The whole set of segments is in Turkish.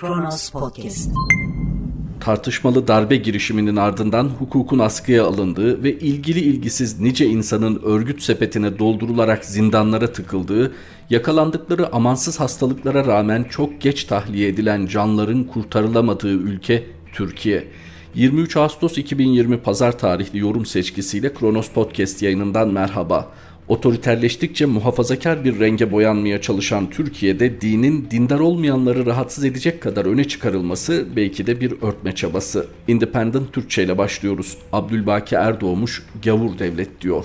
Kronos Podcast. Tartışmalı darbe girişiminin ardından hukukun askıya alındığı ve ilgili ilgisiz nice insanın örgüt sepetine doldurularak zindanlara tıkıldığı, yakalandıkları amansız hastalıklara rağmen çok geç tahliye edilen canların kurtarılamadığı ülke Türkiye. 23 Ağustos 2020 Pazar tarihli yorum seçkisiyle Kronos Podcast yayınından merhaba. Otoriterleştikçe muhafazakar bir renge boyanmaya çalışan Türkiye'de dinin dindar olmayanları rahatsız edecek kadar öne çıkarılması belki de bir örtme çabası. Independent Türkçe ile başlıyoruz. Abdülbaki Erdoğmuş gavur devlet diyor.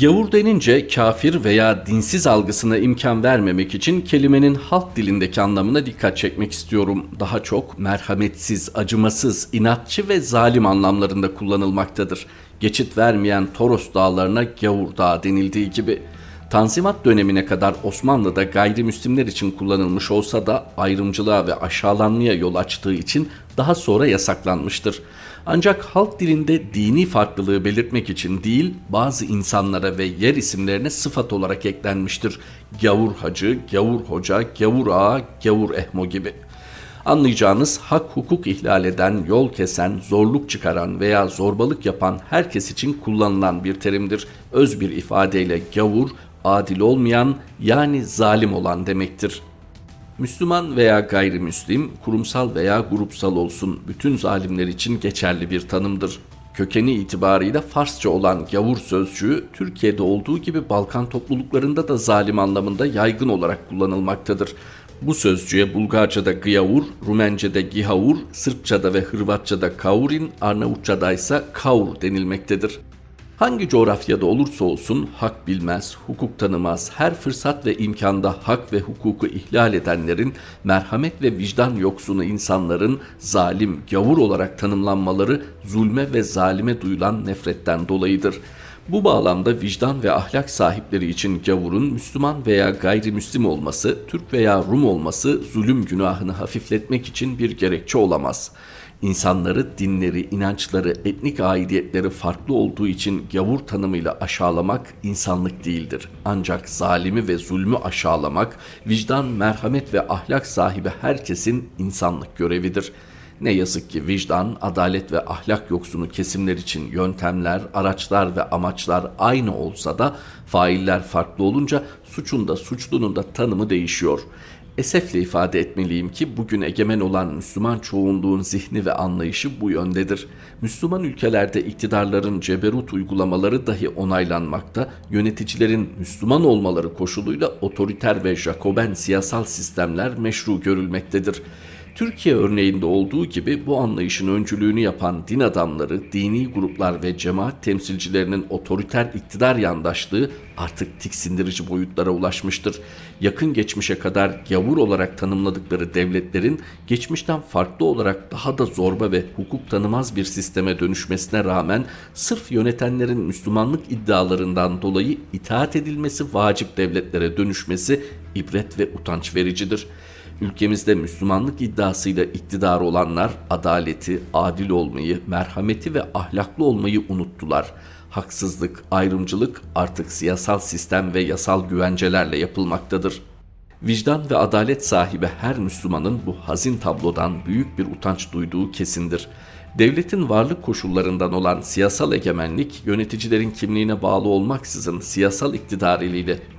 Gavur denince kafir veya dinsiz algısına imkan vermemek için kelimenin halk dilindeki anlamına dikkat çekmek istiyorum. Daha çok merhametsiz, acımasız, inatçı ve zalim anlamlarında kullanılmaktadır. Geçit vermeyen Toros dağlarına Gavur Dağı denildiği gibi. Tanzimat dönemine kadar Osmanlı'da gayrimüslimler için kullanılmış olsa da ayrımcılığa ve aşağılanmaya yol açtığı için daha sonra yasaklanmıştır. Ancak halk dilinde dini farklılığı belirtmek için değil, bazı insanlara ve yer isimlerine sıfat olarak eklenmiştir. Gavur hacı, gavur hoca, gavur ağa, gavur ehmo gibi. Anlayacağınız hak hukuk ihlal eden, yol kesen, zorluk çıkaran veya zorbalık yapan herkes için kullanılan bir terimdir. Öz bir ifadeyle gavur, adil olmayan yani zalim olan demektir. Müslüman veya gayrimüslim, kurumsal veya grupsal olsun bütün zalimler için geçerli bir tanımdır. Kökeni itibarıyla Farsça olan gavur sözcüğü Türkiye'de olduğu gibi Balkan topluluklarında da zalim anlamında yaygın olarak kullanılmaktadır. Bu sözcüğe Bulgarca'da gıyavur, Rumence'de gihavur, Sırpça'da ve Hırvatça'da kaurin, Arnavutça'da ise kaur denilmektedir. Hangi coğrafyada olursa olsun hak bilmez, hukuk tanımaz, her fırsat ve imkanda hak ve hukuku ihlal edenlerin, merhamet ve vicdan yoksunu insanların zalim, gavur olarak tanımlanmaları zulme ve zalime duyulan nefretten dolayıdır.'' Bu bağlamda vicdan ve ahlak sahipleri için gavurun Müslüman veya gayrimüslim olması, Türk veya Rum olması zulüm günahını hafifletmek için bir gerekçe olamaz. İnsanları, dinleri, inançları, etnik aidiyetleri farklı olduğu için gavur tanımıyla aşağılamak insanlık değildir. Ancak zalimi ve zulmü aşağılamak, vicdan, merhamet ve ahlak sahibi herkesin insanlık görevidir.'' Ne yazık ki vicdan, adalet ve ahlak yoksunu kesimler için yöntemler, araçlar ve amaçlar aynı olsa da failler farklı olunca suçun da suçlunun da tanımı değişiyor. Esefle ifade etmeliyim ki bugün egemen olan Müslüman çoğunluğun zihni ve anlayışı bu yöndedir. Müslüman ülkelerde iktidarların ceberut uygulamaları dahi onaylanmakta, yöneticilerin Müslüman olmaları koşuluyla otoriter ve Jacoben siyasal sistemler meşru görülmektedir. Türkiye örneğinde olduğu gibi bu anlayışın öncülüğünü yapan din adamları, dini gruplar ve cemaat temsilcilerinin otoriter iktidar yandaşlığı artık tiksindirici boyutlara ulaşmıştır. Yakın geçmişe kadar gavur olarak tanımladıkları devletlerin geçmişten farklı olarak daha da zorba ve hukuk tanımaz bir sisteme dönüşmesine rağmen sırf yönetenlerin Müslümanlık iddialarından dolayı itaat edilmesi vacip devletlere dönüşmesi ibret ve utanç vericidir.'' Ülkemizde Müslümanlık iddiasıyla iktidar olanlar adaleti, adil olmayı, merhameti ve ahlaklı olmayı unuttular. Haksızlık, ayrımcılık artık siyasal sistem ve yasal güvencelerle yapılmaktadır. Vicdan ve adalet sahibi her Müslümanın bu hazin tablodan büyük bir utanç duyduğu kesindir. Devletin varlık koşullarından olan siyasal egemenlik yöneticilerin kimliğine bağlı olmaksızın siyasal iktidar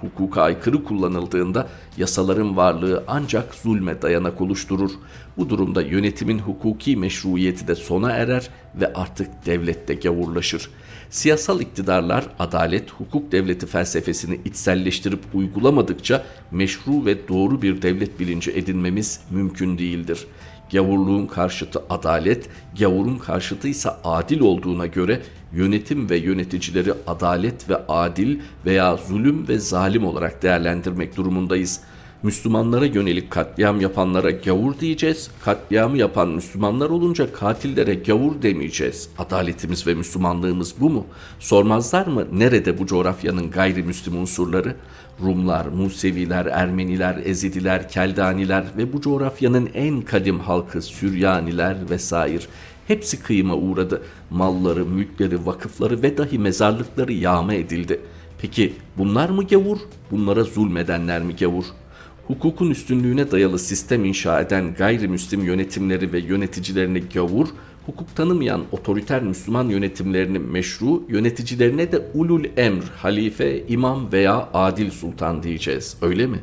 hukuka aykırı kullanıldığında yasaların varlığı ancak zulme dayanak oluşturur. Bu durumda yönetimin hukuki meşruiyeti de sona erer ve artık devlette gavurlaşır. Siyasal iktidarlar adalet, hukuk devleti felsefesini içselleştirip uygulamadıkça meşru ve doğru bir devlet bilinci edinmemiz mümkün değildir. Gavurluğun karşıtı adalet, gavurun karşıtı ise adil olduğuna göre yönetim ve yöneticileri adalet ve adil veya zulüm ve zalim olarak değerlendirmek durumundayız.'' Müslümanlara yönelik katliam yapanlara gavur diyeceğiz. Katliamı yapan Müslümanlar olunca katillere gavur demeyeceğiz. Adaletimiz ve Müslümanlığımız bu mu? Sormazlar mı nerede bu coğrafyanın gayrimüslim unsurları? Rumlar, Museviler, Ermeniler, Ezidiler, Keldaniler ve bu coğrafyanın en kadim halkı Süryaniler vesaire hepsi kıyıma uğradı. Malları, mülkleri, vakıfları ve dahi mezarlıkları yağma edildi. Peki bunlar mı gavur? Bunlara zulmedenler mi gavur? hukukun üstünlüğüne dayalı sistem inşa eden gayrimüslim yönetimleri ve yöneticilerini gavur, hukuk tanımayan otoriter Müslüman yönetimlerini meşru, yöneticilerine de ulul emr, halife, imam veya adil sultan diyeceğiz. Öyle mi?''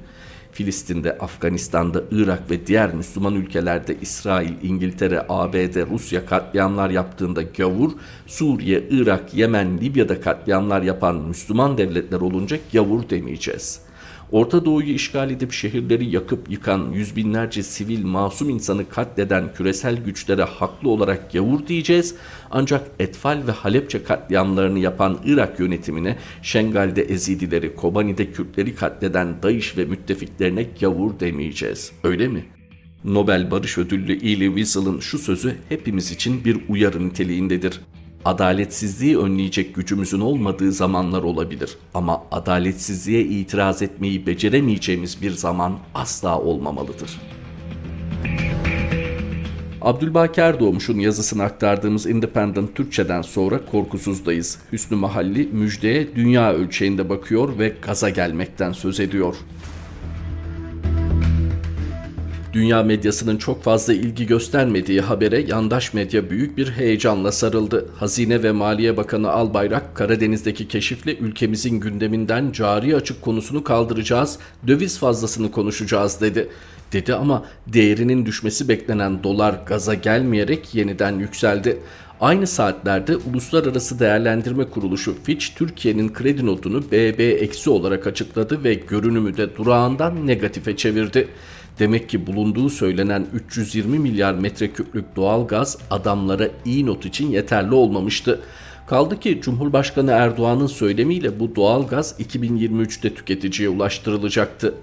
Filistin'de, Afganistan'da, Irak ve diğer Müslüman ülkelerde İsrail, İngiltere, ABD, Rusya katliamlar yaptığında gavur, Suriye, Irak, Yemen, Libya'da katliamlar yapan Müslüman devletler olunca gavur demeyeceğiz.'' Orta Doğu'yu işgal edip şehirleri yakıp yıkan yüz binlerce sivil masum insanı katleden küresel güçlere haklı olarak gavur diyeceğiz. Ancak Etfal ve Halepçe katliamlarını yapan Irak yönetimine Şengal'de Ezidileri, Kobani'de Kürtleri katleden Daesh ve müttefiklerine gavur demeyeceğiz. Öyle mi? Nobel Barış Ödüllü Elie Wiesel'ın şu sözü hepimiz için bir uyarı niteliğindedir adaletsizliği önleyecek gücümüzün olmadığı zamanlar olabilir. Ama adaletsizliğe itiraz etmeyi beceremeyeceğimiz bir zaman asla olmamalıdır. Abdülbaki Erdoğmuş'un yazısını aktardığımız Independent Türkçe'den sonra korkusuzdayız. Hüsnü Mahalli müjdeye dünya ölçeğinde bakıyor ve gaza gelmekten söz ediyor. Dünya medyasının çok fazla ilgi göstermediği habere yandaş medya büyük bir heyecanla sarıldı. Hazine ve Maliye Bakanı Albayrak Karadeniz'deki keşifle ülkemizin gündeminden cari açık konusunu kaldıracağız, döviz fazlasını konuşacağız dedi. Dedi ama değerinin düşmesi beklenen dolar gaza gelmeyerek yeniden yükseldi. Aynı saatlerde Uluslararası Değerlendirme Kuruluşu Fitch Türkiye'nin kredi notunu BB olarak açıkladı ve görünümü de durağından negatife çevirdi. Demek ki bulunduğu söylenen 320 milyar metreküplük doğal gaz adamlara iyi not için yeterli olmamıştı. Kaldı ki Cumhurbaşkanı Erdoğan'ın söylemiyle bu doğal gaz 2023'te tüketiciye ulaştırılacaktı.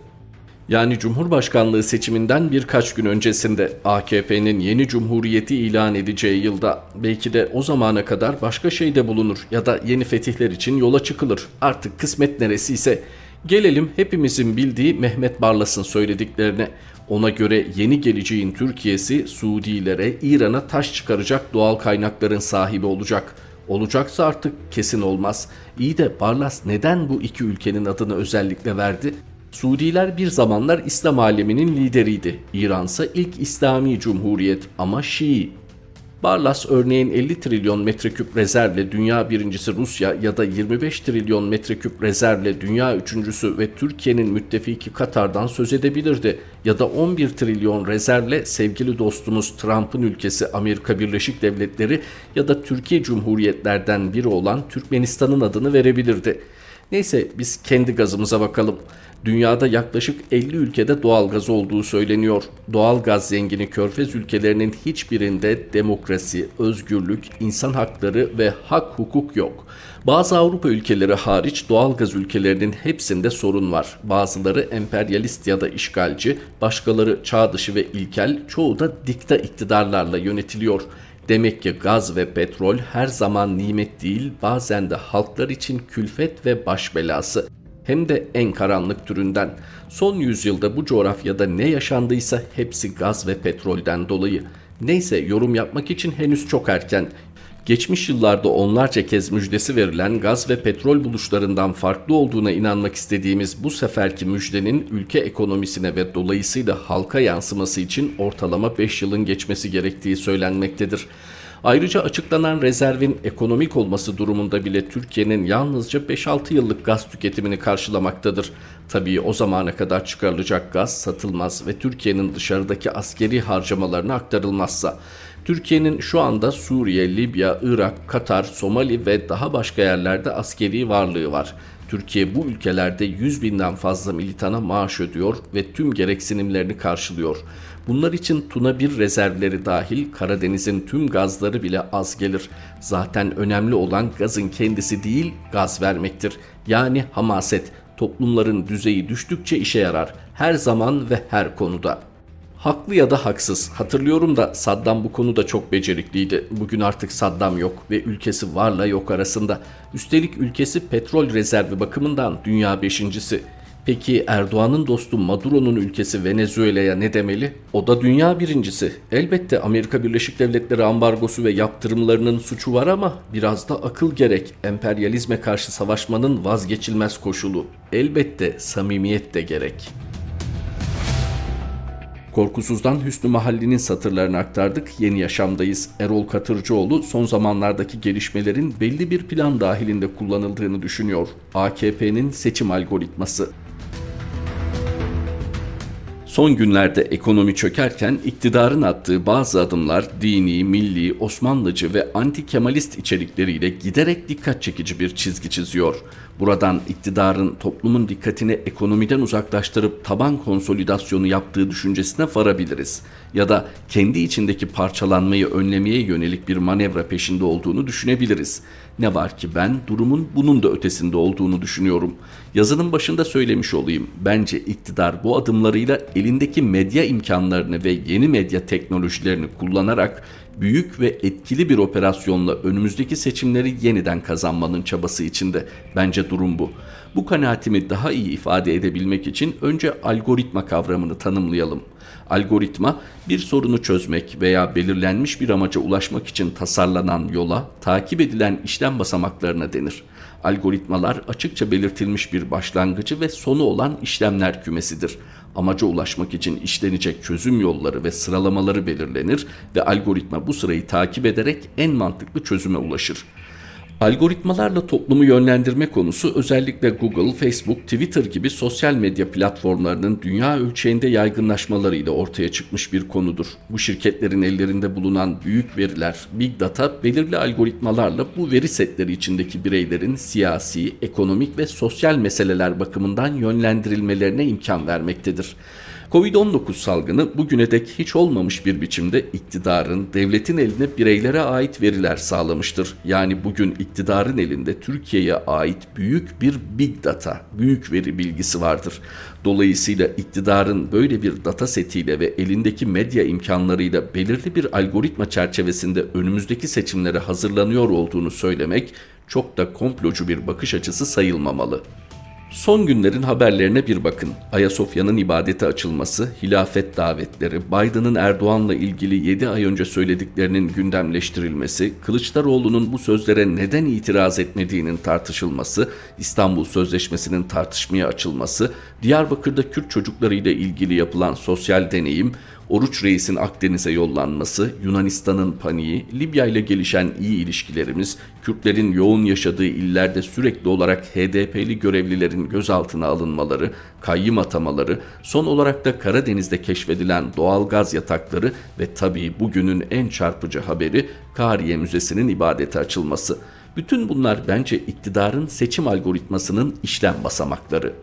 Yani Cumhurbaşkanlığı seçiminden birkaç gün öncesinde AKP'nin yeni cumhuriyeti ilan edeceği yılda belki de o zamana kadar başka şeyde bulunur ya da yeni fetihler için yola çıkılır. Artık kısmet neresi ise Gelelim hepimizin bildiği Mehmet Barlas'ın söylediklerine. Ona göre yeni geleceğin Türkiye'si Suudilere, İran'a taş çıkaracak doğal kaynakların sahibi olacak. Olacaksa artık kesin olmaz. İyi de Barlas neden bu iki ülkenin adını özellikle verdi? Suudiler bir zamanlar İslam aleminin lideriydi. İransa ilk İslami cumhuriyet ama Şii. Barlas örneğin 50 trilyon metreküp rezervle dünya birincisi Rusya ya da 25 trilyon metreküp rezervle dünya üçüncüsü ve Türkiye'nin müttefiki Katar'dan söz edebilirdi. Ya da 11 trilyon rezervle sevgili dostumuz Trump'ın ülkesi Amerika Birleşik Devletleri ya da Türkiye Cumhuriyetlerden biri olan Türkmenistan'ın adını verebilirdi. Neyse biz kendi gazımıza bakalım. Dünyada yaklaşık 50 ülkede doğal gaz olduğu söyleniyor. Doğal gaz zengini körfez ülkelerinin hiçbirinde demokrasi, özgürlük, insan hakları ve hak hukuk yok. Bazı Avrupa ülkeleri hariç doğal gaz ülkelerinin hepsinde sorun var. Bazıları emperyalist ya da işgalci, başkaları çağ dışı ve ilkel, çoğu da dikta iktidarlarla yönetiliyor. Demek ki gaz ve petrol her zaman nimet değil, bazen de halklar için külfet ve baş belası hem de en karanlık türünden. Son yüzyılda bu coğrafyada ne yaşandıysa hepsi gaz ve petrolden dolayı. Neyse yorum yapmak için henüz çok erken. Geçmiş yıllarda onlarca kez müjdesi verilen gaz ve petrol buluşlarından farklı olduğuna inanmak istediğimiz bu seferki müjdenin ülke ekonomisine ve dolayısıyla halka yansıması için ortalama 5 yılın geçmesi gerektiği söylenmektedir. Ayrıca açıklanan rezervin ekonomik olması durumunda bile Türkiye'nin yalnızca 5-6 yıllık gaz tüketimini karşılamaktadır. Tabii o zamana kadar çıkarılacak gaz satılmaz ve Türkiye'nin dışarıdaki askeri harcamalarına aktarılmazsa. Türkiye'nin şu anda Suriye, Libya, Irak, Katar, Somali ve daha başka yerlerde askeri varlığı var. Türkiye bu ülkelerde 100 binden fazla militana maaş ödüyor ve tüm gereksinimlerini karşılıyor. Bunlar için Tuna 1 rezervleri dahil Karadeniz'in tüm gazları bile az gelir. Zaten önemli olan gazın kendisi değil gaz vermektir. Yani hamaset toplumların düzeyi düştükçe işe yarar. Her zaman ve her konuda. Haklı ya da haksız. Hatırlıyorum da Saddam bu konuda çok becerikliydi. Bugün artık Saddam yok ve ülkesi varla yok arasında. Üstelik ülkesi petrol rezervi bakımından dünya beşincisi. Peki Erdoğan'ın dostu Maduro'nun ülkesi Venezuela'ya ne demeli? O da dünya birincisi. Elbette Amerika Birleşik Devletleri ambargosu ve yaptırımlarının suçu var ama biraz da akıl gerek. Emperyalizme karşı savaşmanın vazgeçilmez koşulu. Elbette samimiyet de gerek. Korkusuz'dan Hüsnü Mahalli'nin satırlarını aktardık. Yeni yaşamdayız. Erol Katırcıoğlu son zamanlardaki gelişmelerin belli bir plan dahilinde kullanıldığını düşünüyor. AKP'nin seçim algoritması. Son günlerde ekonomi çökerken iktidarın attığı bazı adımlar dini, milli, Osmanlıcı ve anti-Kemalist içerikleriyle giderek dikkat çekici bir çizgi çiziyor. Buradan iktidarın toplumun dikkatini ekonomiden uzaklaştırıp taban konsolidasyonu yaptığı düşüncesine varabiliriz. Ya da kendi içindeki parçalanmayı önlemeye yönelik bir manevra peşinde olduğunu düşünebiliriz. Ne var ki ben durumun bunun da ötesinde olduğunu düşünüyorum. Yazının başında söylemiş olayım. Bence iktidar bu adımlarıyla elindeki medya imkanlarını ve yeni medya teknolojilerini kullanarak büyük ve etkili bir operasyonla önümüzdeki seçimleri yeniden kazanmanın çabası içinde. Bence durum bu. Bu kanaatimi daha iyi ifade edebilmek için önce algoritma kavramını tanımlayalım. Algoritma bir sorunu çözmek veya belirlenmiş bir amaca ulaşmak için tasarlanan yola takip edilen işlem basamaklarına denir. Algoritmalar açıkça belirtilmiş bir başlangıcı ve sonu olan işlemler kümesidir. Amaca ulaşmak için işlenecek çözüm yolları ve sıralamaları belirlenir ve algoritma bu sırayı takip ederek en mantıklı çözüme ulaşır. Algoritmalarla toplumu yönlendirme konusu özellikle Google, Facebook, Twitter gibi sosyal medya platformlarının dünya ölçeğinde yaygınlaşmalarıyla ortaya çıkmış bir konudur. Bu şirketlerin ellerinde bulunan büyük veriler, big data belirli algoritmalarla bu veri setleri içindeki bireylerin siyasi, ekonomik ve sosyal meseleler bakımından yönlendirilmelerine imkan vermektedir. Covid-19 salgını bugüne dek hiç olmamış bir biçimde iktidarın, devletin eline bireylere ait veriler sağlamıştır. Yani bugün iktidarın elinde Türkiye'ye ait büyük bir big data, büyük veri bilgisi vardır. Dolayısıyla iktidarın böyle bir data setiyle ve elindeki medya imkanlarıyla belirli bir algoritma çerçevesinde önümüzdeki seçimlere hazırlanıyor olduğunu söylemek çok da komplocu bir bakış açısı sayılmamalı. Son günlerin haberlerine bir bakın. Ayasofya'nın ibadete açılması, hilafet davetleri, Biden'ın Erdoğan'la ilgili 7 ay önce söylediklerinin gündemleştirilmesi, Kılıçdaroğlu'nun bu sözlere neden itiraz etmediğinin tartışılması, İstanbul Sözleşmesi'nin tartışmaya açılması, Diyarbakır'da Kürt çocuklarıyla ilgili yapılan sosyal deneyim, Oruç Reis'in Akdeniz'e yollanması, Yunanistan'ın paniği, Libya ile gelişen iyi ilişkilerimiz, Kürtlerin yoğun yaşadığı illerde sürekli olarak HDP'li görevlilerin gözaltına alınmaları, kayyım atamaları, son olarak da Karadeniz'de keşfedilen doğal gaz yatakları ve tabii bugünün en çarpıcı haberi Kariye Müzesi'nin ibadete açılması. Bütün bunlar bence iktidarın seçim algoritmasının işlem basamakları.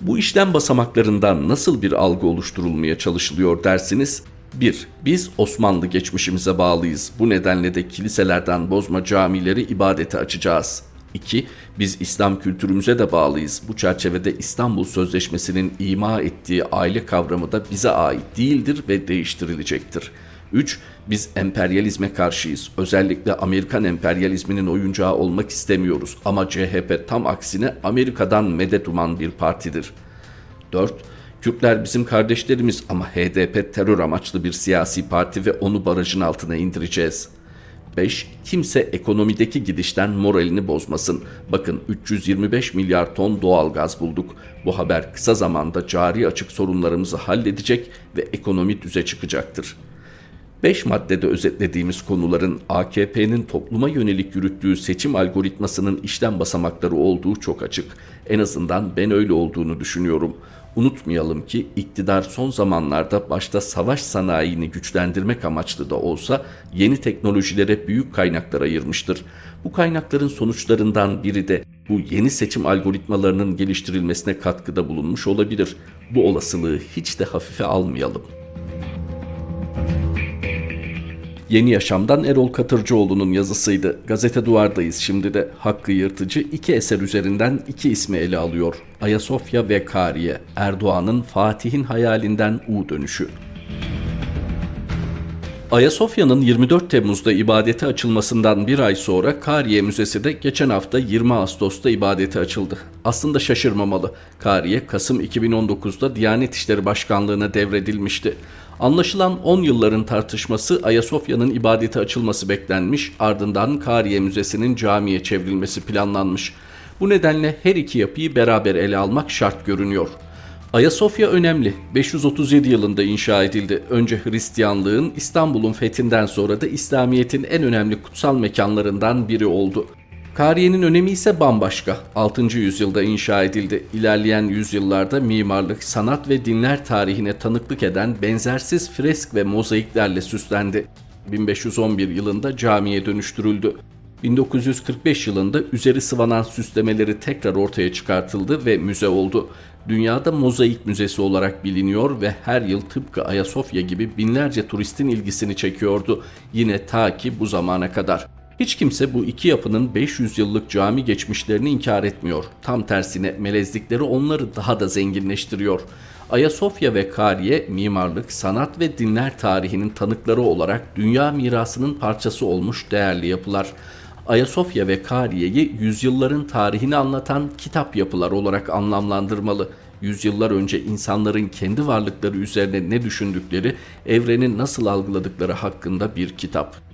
Bu işlem basamaklarından nasıl bir algı oluşturulmaya çalışılıyor dersiniz? 1. Biz Osmanlı geçmişimize bağlıyız. Bu nedenle de kiliselerden bozma camileri ibadete açacağız. 2. Biz İslam kültürümüze de bağlıyız. Bu çerçevede İstanbul Sözleşmesi'nin ima ettiği aile kavramı da bize ait değildir ve değiştirilecektir. 3. Biz emperyalizme karşıyız. Özellikle Amerikan emperyalizminin oyuncağı olmak istemiyoruz. Ama CHP tam aksine Amerika'dan medet uman bir partidir. 4. Kürtler bizim kardeşlerimiz ama HDP terör amaçlı bir siyasi parti ve onu barajın altına indireceğiz. 5. Kimse ekonomideki gidişten moralini bozmasın. Bakın 325 milyar ton doğal gaz bulduk. Bu haber kısa zamanda cari açık sorunlarımızı halledecek ve ekonomi düze çıkacaktır.'' 5 maddede özetlediğimiz konuların AKP'nin topluma yönelik yürüttüğü seçim algoritmasının işlem basamakları olduğu çok açık. En azından ben öyle olduğunu düşünüyorum. Unutmayalım ki iktidar son zamanlarda başta savaş sanayini güçlendirmek amaçlı da olsa yeni teknolojilere büyük kaynaklar ayırmıştır. Bu kaynakların sonuçlarından biri de bu yeni seçim algoritmalarının geliştirilmesine katkıda bulunmuş olabilir. Bu olasılığı hiç de hafife almayalım. Yeni Yaşam'dan Erol Katırcıoğlu'nun yazısıydı. Gazete Duvar'dayız şimdi de. Hakkı Yırtıcı iki eser üzerinden iki ismi ele alıyor. Ayasofya ve Kariye. Erdoğan'ın Fatih'in hayalinden U dönüşü. Ayasofya'nın 24 Temmuz'da ibadete açılmasından bir ay sonra Kariye Müzesi de geçen hafta 20 Ağustos'ta ibadete açıldı. Aslında şaşırmamalı. Kariye Kasım 2019'da Diyanet İşleri Başkanlığı'na devredilmişti. Anlaşılan 10 yılların tartışması Ayasofya'nın ibadete açılması beklenmiş, ardından Kariye Müzesi'nin camiye çevrilmesi planlanmış. Bu nedenle her iki yapıyı beraber ele almak şart görünüyor. Ayasofya önemli. 537 yılında inşa edildi. Önce Hristiyanlığın, İstanbul'un fethinden sonra da İslamiyet'in en önemli kutsal mekanlarından biri oldu. Kariyenin önemi ise bambaşka. 6. yüzyılda inşa edildi. İlerleyen yüzyıllarda mimarlık, sanat ve dinler tarihine tanıklık eden benzersiz fresk ve mozaiklerle süslendi. 1511 yılında camiye dönüştürüldü. 1945 yılında üzeri sıvanan süslemeleri tekrar ortaya çıkartıldı ve müze oldu. Dünyada mozaik müzesi olarak biliniyor ve her yıl tıpkı Ayasofya gibi binlerce turistin ilgisini çekiyordu. Yine ta ki bu zamana kadar. Hiç kimse bu iki yapının 500 yıllık cami geçmişlerini inkar etmiyor. Tam tersine melezlikleri onları daha da zenginleştiriyor. Ayasofya ve Kariye mimarlık, sanat ve dinler tarihinin tanıkları olarak dünya mirasının parçası olmuş değerli yapılar. Ayasofya ve Kariye'yi yüzyılların tarihini anlatan kitap yapılar olarak anlamlandırmalı. Yüzyıllar önce insanların kendi varlıkları üzerine ne düşündükleri, evreni nasıl algıladıkları hakkında bir kitap.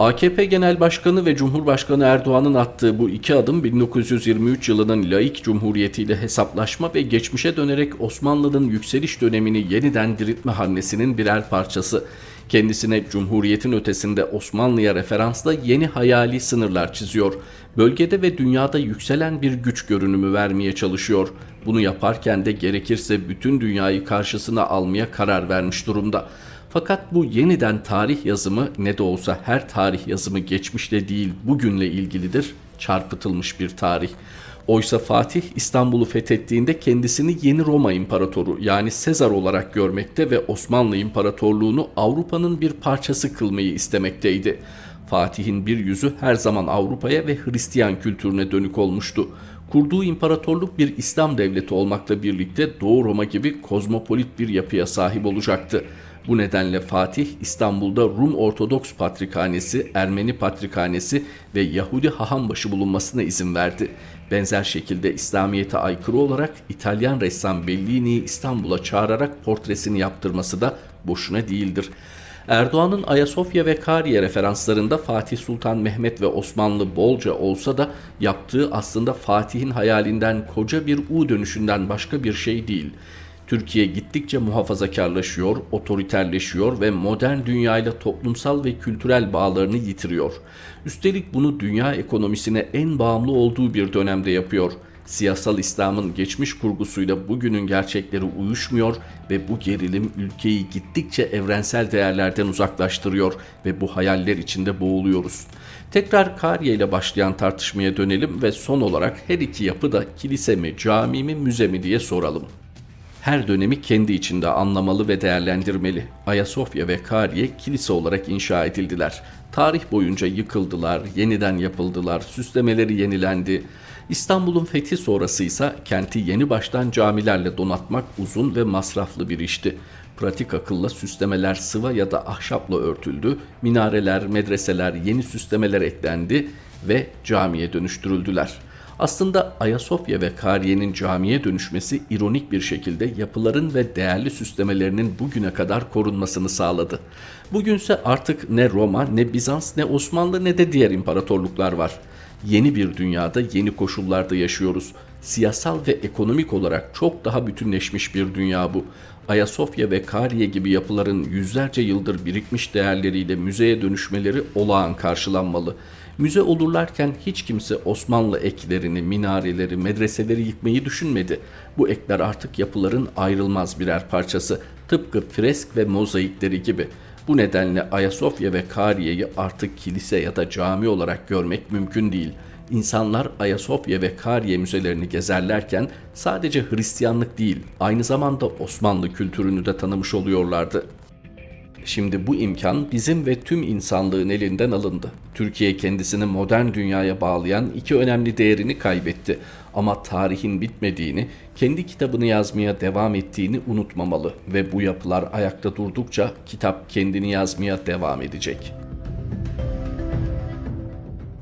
AKP Genel Başkanı ve Cumhurbaşkanı Erdoğan'ın attığı bu iki adım 1923 yılının laik cumhuriyetiyle hesaplaşma ve geçmişe dönerek Osmanlı'nın yükseliş dönemini yeniden diriltme hamlesinin birer parçası. Kendisine Cumhuriyet'in ötesinde Osmanlı'ya referansla yeni hayali sınırlar çiziyor. Bölgede ve dünyada yükselen bir güç görünümü vermeye çalışıyor. Bunu yaparken de gerekirse bütün dünyayı karşısına almaya karar vermiş durumda. Fakat bu yeniden tarih yazımı ne de olsa her tarih yazımı geçmişle değil bugünle ilgilidir, çarpıtılmış bir tarih. Oysa Fatih İstanbul'u fethettiğinde kendisini yeni Roma İmparatoru yani Sezar olarak görmekte ve Osmanlı İmparatorluğunu Avrupa'nın bir parçası kılmayı istemekteydi. Fatih'in bir yüzü her zaman Avrupa'ya ve Hristiyan kültürüne dönük olmuştu. Kurduğu imparatorluk bir İslam devleti olmakla birlikte Doğu Roma gibi kozmopolit bir yapıya sahip olacaktı. Bu nedenle Fatih İstanbul'da Rum Ortodoks Patrikhanesi, Ermeni Patrikhanesi ve Yahudi hahambaşı bulunmasına izin verdi. Benzer şekilde İslamiyet'e aykırı olarak İtalyan ressam Bellini'yi İstanbul'a çağırarak portresini yaptırması da boşuna değildir. Erdoğan'ın Ayasofya ve Kariye referanslarında Fatih Sultan Mehmet ve Osmanlı bolca olsa da yaptığı aslında Fatih'in hayalinden koca bir U dönüşünden başka bir şey değil. Türkiye gittikçe muhafazakarlaşıyor, otoriterleşiyor ve modern dünyayla toplumsal ve kültürel bağlarını yitiriyor. Üstelik bunu dünya ekonomisine en bağımlı olduğu bir dönemde yapıyor. Siyasal İslam'ın geçmiş kurgusuyla bugünün gerçekleri uyuşmuyor ve bu gerilim ülkeyi gittikçe evrensel değerlerden uzaklaştırıyor ve bu hayaller içinde boğuluyoruz. Tekrar Kariye ile başlayan tartışmaya dönelim ve son olarak her iki yapı da kilise mi, cami mi, müze mi diye soralım her dönemi kendi içinde anlamalı ve değerlendirmeli. Ayasofya ve Kariye kilise olarak inşa edildiler. Tarih boyunca yıkıldılar, yeniden yapıldılar, süslemeleri yenilendi. İstanbul'un fethi sonrası ise kenti yeni baştan camilerle donatmak uzun ve masraflı bir işti. Pratik akılla süslemeler sıva ya da ahşapla örtüldü, minareler, medreseler, yeni süslemeler eklendi ve camiye dönüştürüldüler.'' Aslında Ayasofya ve Kariye'nin camiye dönüşmesi ironik bir şekilde yapıların ve değerli süslemelerinin bugüne kadar korunmasını sağladı. Bugünse artık ne Roma, ne Bizans, ne Osmanlı ne de diğer imparatorluklar var. Yeni bir dünyada, yeni koşullarda yaşıyoruz. Siyasal ve ekonomik olarak çok daha bütünleşmiş bir dünya bu. Ayasofya ve Kariye gibi yapıların yüzlerce yıldır birikmiş değerleriyle müzeye dönüşmeleri olağan karşılanmalı. Müze olurlarken hiç kimse Osmanlı eklerini, minareleri, medreseleri yıkmayı düşünmedi. Bu ekler artık yapıların ayrılmaz birer parçası. Tıpkı fresk ve mozaikleri gibi. Bu nedenle Ayasofya ve Kariye'yi artık kilise ya da cami olarak görmek mümkün değil. İnsanlar Ayasofya ve Kariye müzelerini gezerlerken sadece Hristiyanlık değil, aynı zamanda Osmanlı kültürünü de tanımış oluyorlardı. Şimdi bu imkan bizim ve tüm insanlığın elinden alındı. Türkiye kendisini modern dünyaya bağlayan iki önemli değerini kaybetti. Ama tarihin bitmediğini, kendi kitabını yazmaya devam ettiğini unutmamalı ve bu yapılar ayakta durdukça kitap kendini yazmaya devam edecek.''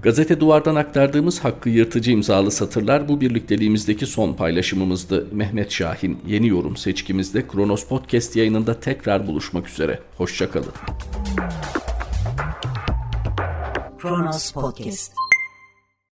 Gazete Duvar'dan aktardığımız Hakkı Yırtıcı imzalı satırlar bu birlikteliğimizdeki son paylaşımımızdı. Mehmet Şahin yeni yorum seçkimizde Kronos Podcast yayınında tekrar buluşmak üzere. Hoşçakalın. Kronos Podcast